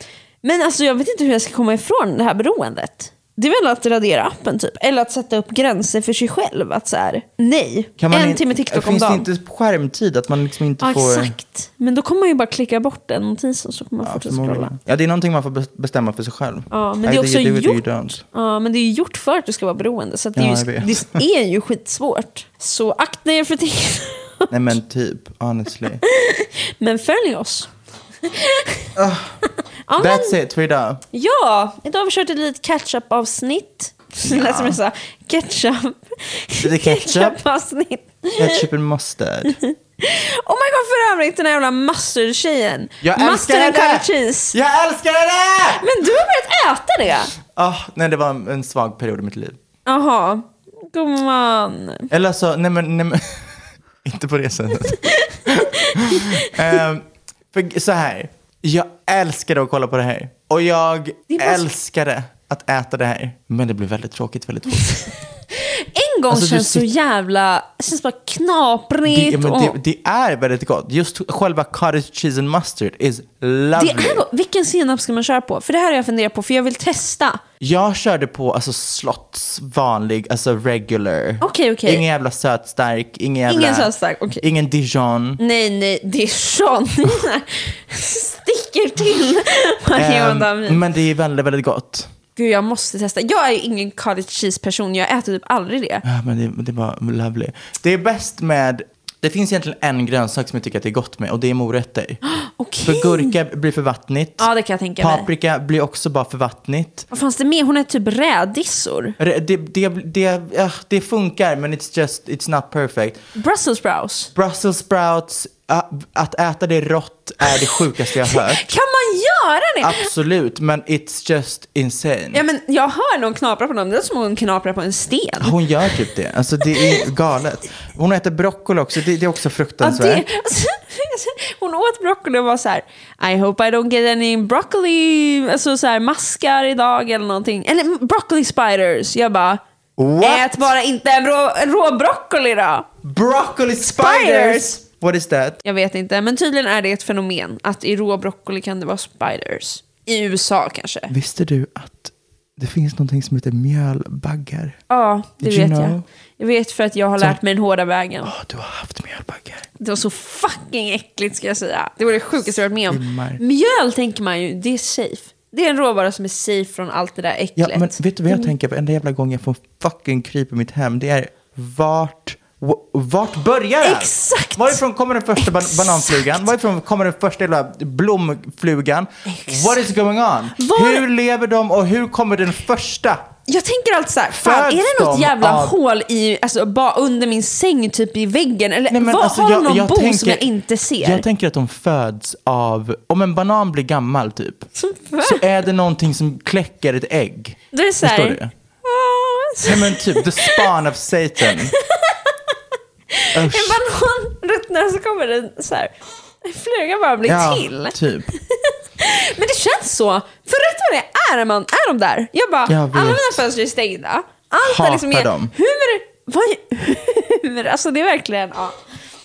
Men alltså jag vet inte hur jag ska komma ifrån det här beroendet. Det är väl att radera appen typ. Eller att sätta upp gränser för sig själv. Att så här, nej, en timme TikTok om Finns dagen. det inte skärmtid? Att man liksom inte Ja, får... exakt. Men då kommer man ju bara klicka bort den notisen så kommer man Ja, fortsätta scrolla. ja, det är någonting man får bes- bestämma för sig själv. Ja, men det är också do gjort. Ja, men det är gjort för att du ska vara beroende. Så det, Ja, är ju, det är ju skitsvårt. Så akta er för TikTok. Nej men typ, honestly. Men följ oss. Ja, men, That's it för idag. ja, idag har vi kört ett litet catch-up-avsnitt. Det lät som jag sa ketchup. Lite ketchup. avsnitt Ketchup and mustard. Oh my god, för övrigt den här jävla mustard-tjejen. Jag mustard älskar and det! cheese. Jag älskar det! Men du har börjat äta det? Ah, nej, det var en, en svag period i mitt liv. Jaha, gumman. Eller så, nej men, nej men inte på det sättet. Ehm, för så här, jag älskade att kolla på det här. Och jag Det älskade att äta det här. Men det blev väldigt tråkigt väldigt fort. En gång Alltså, känns så jävla, känns bara Det, knaprigt. men och... det, det är väldigt gott. Just själva cottage cheese and mustard is lovely. Det är. Vilken senap ska man köra på? För det här har jag funderat på, för jag vill testa. Jag körde på alltså slotts vanlig, alltså regular. Okej, okej. Ingen jävla sötstark, ingen jävla... Ingen sötstark, okej. Ingen dijon. Nej, nej, det sån. Sticker till onda min. men det är väldigt, väldigt gott. Gud, jag måste testa. Jag är ingen cottage cheese-person, jag äter typ aldrig det. Ja, men det, det var lovely. Det är bäst med... Det finns egentligen en grönsak som jag tycker att det är gott med och det är morötter. Okej. För gurka blir för vattnigt. Ja, det kan jag tänka mig. Paprika blir också bara för vattnigt. Vad fanns det mer? Hon är typ rädisor. Det, det, det, det, det funkar men it's just, it's not perfect. Brussels sprouts. Brussels sprouts, att äta det rått är det sjukaste jag har hört. Kan man göra det? Absolut, men it's just insane. Ja, men jag hör någon knapra på dem. Det är som om hon knaprar på en sten. Hon gör typ det. Alltså det är galet. Hon äter broccoli också, det, det är också Ja, fruktansvärt. det, alltså, hon åt broccoli och var så här, I hope I don't get any broccoli, alltså så här, maskar idag eller någonting. Eller broccoli spiders. Jag bara, What? ät bara inte en rå, en rå broccoli då. Broccoli spiders! Spiders! What is that? Jag vet inte, men tydligen är det ett fenomen att i rå broccoli kan det vara spiders. I USA kanske. Visste du att det finns någonting som heter mjölbaggar? Ja, det Did you vet jag. know? Jag vet för att jag har Så- lärt mig den hårda vägen. Ja, du har haft mjölbaggar. Det var så fucking äckligt ska jag säga. Det var det sjukaste jag varit med om. Mjöl tänker man ju, det är safe. Det är en råvara som är safe från allt det där Ja, äcklet. men vet du vad jag tänker på? Enda jävla gång jag får fucking kryp i mitt hem, det är vart, vart börjar den? Exakt! Varifrån kommer den första ban- Exakt! bananflugan? Varifrån kommer den första jävla blomflugan? What is going on? Var- Hur lever de och hur kommer den första? Jag tänker alltid så här, fan Föds är det något jävla av- hål i, alltså, bara under min säng, typ i väggen? Eller Nej, men vad, alltså, har jag- någon jag bo som tänker- jag inte ser? Jag tänker att de föds av, om en banan blir gammal typ, så är det någonting som kläcker ett ägg. Då är det så här, Förstår du? "Åh, Nej men typ, the spawn of Satan. En banan ruttnar så kommer det så här. En fluga bara blir Ja, till. typ. Men det känns så. För rätt vad det är, man, är de där. Jag bara, Jag alla mina fönster är stängda. Allt Hatar är liksom dem. hur, vad, hur, alltså det är verkligen, ja.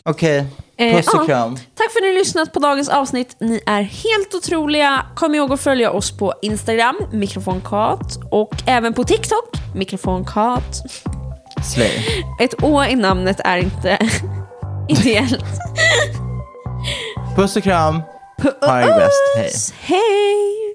Okej, Eh, puss och ja. kram. Tack för att ni har lyssnat på dagens avsnitt. Ni är helt otroliga. Kom ihåg att följa oss på Instagram, mikrofonkat, och även på TikTok, mikrofonkat. Slay. Ett å i namnet är inte ideellt. Puss och kram. Ha det bäst. Hej. Hej!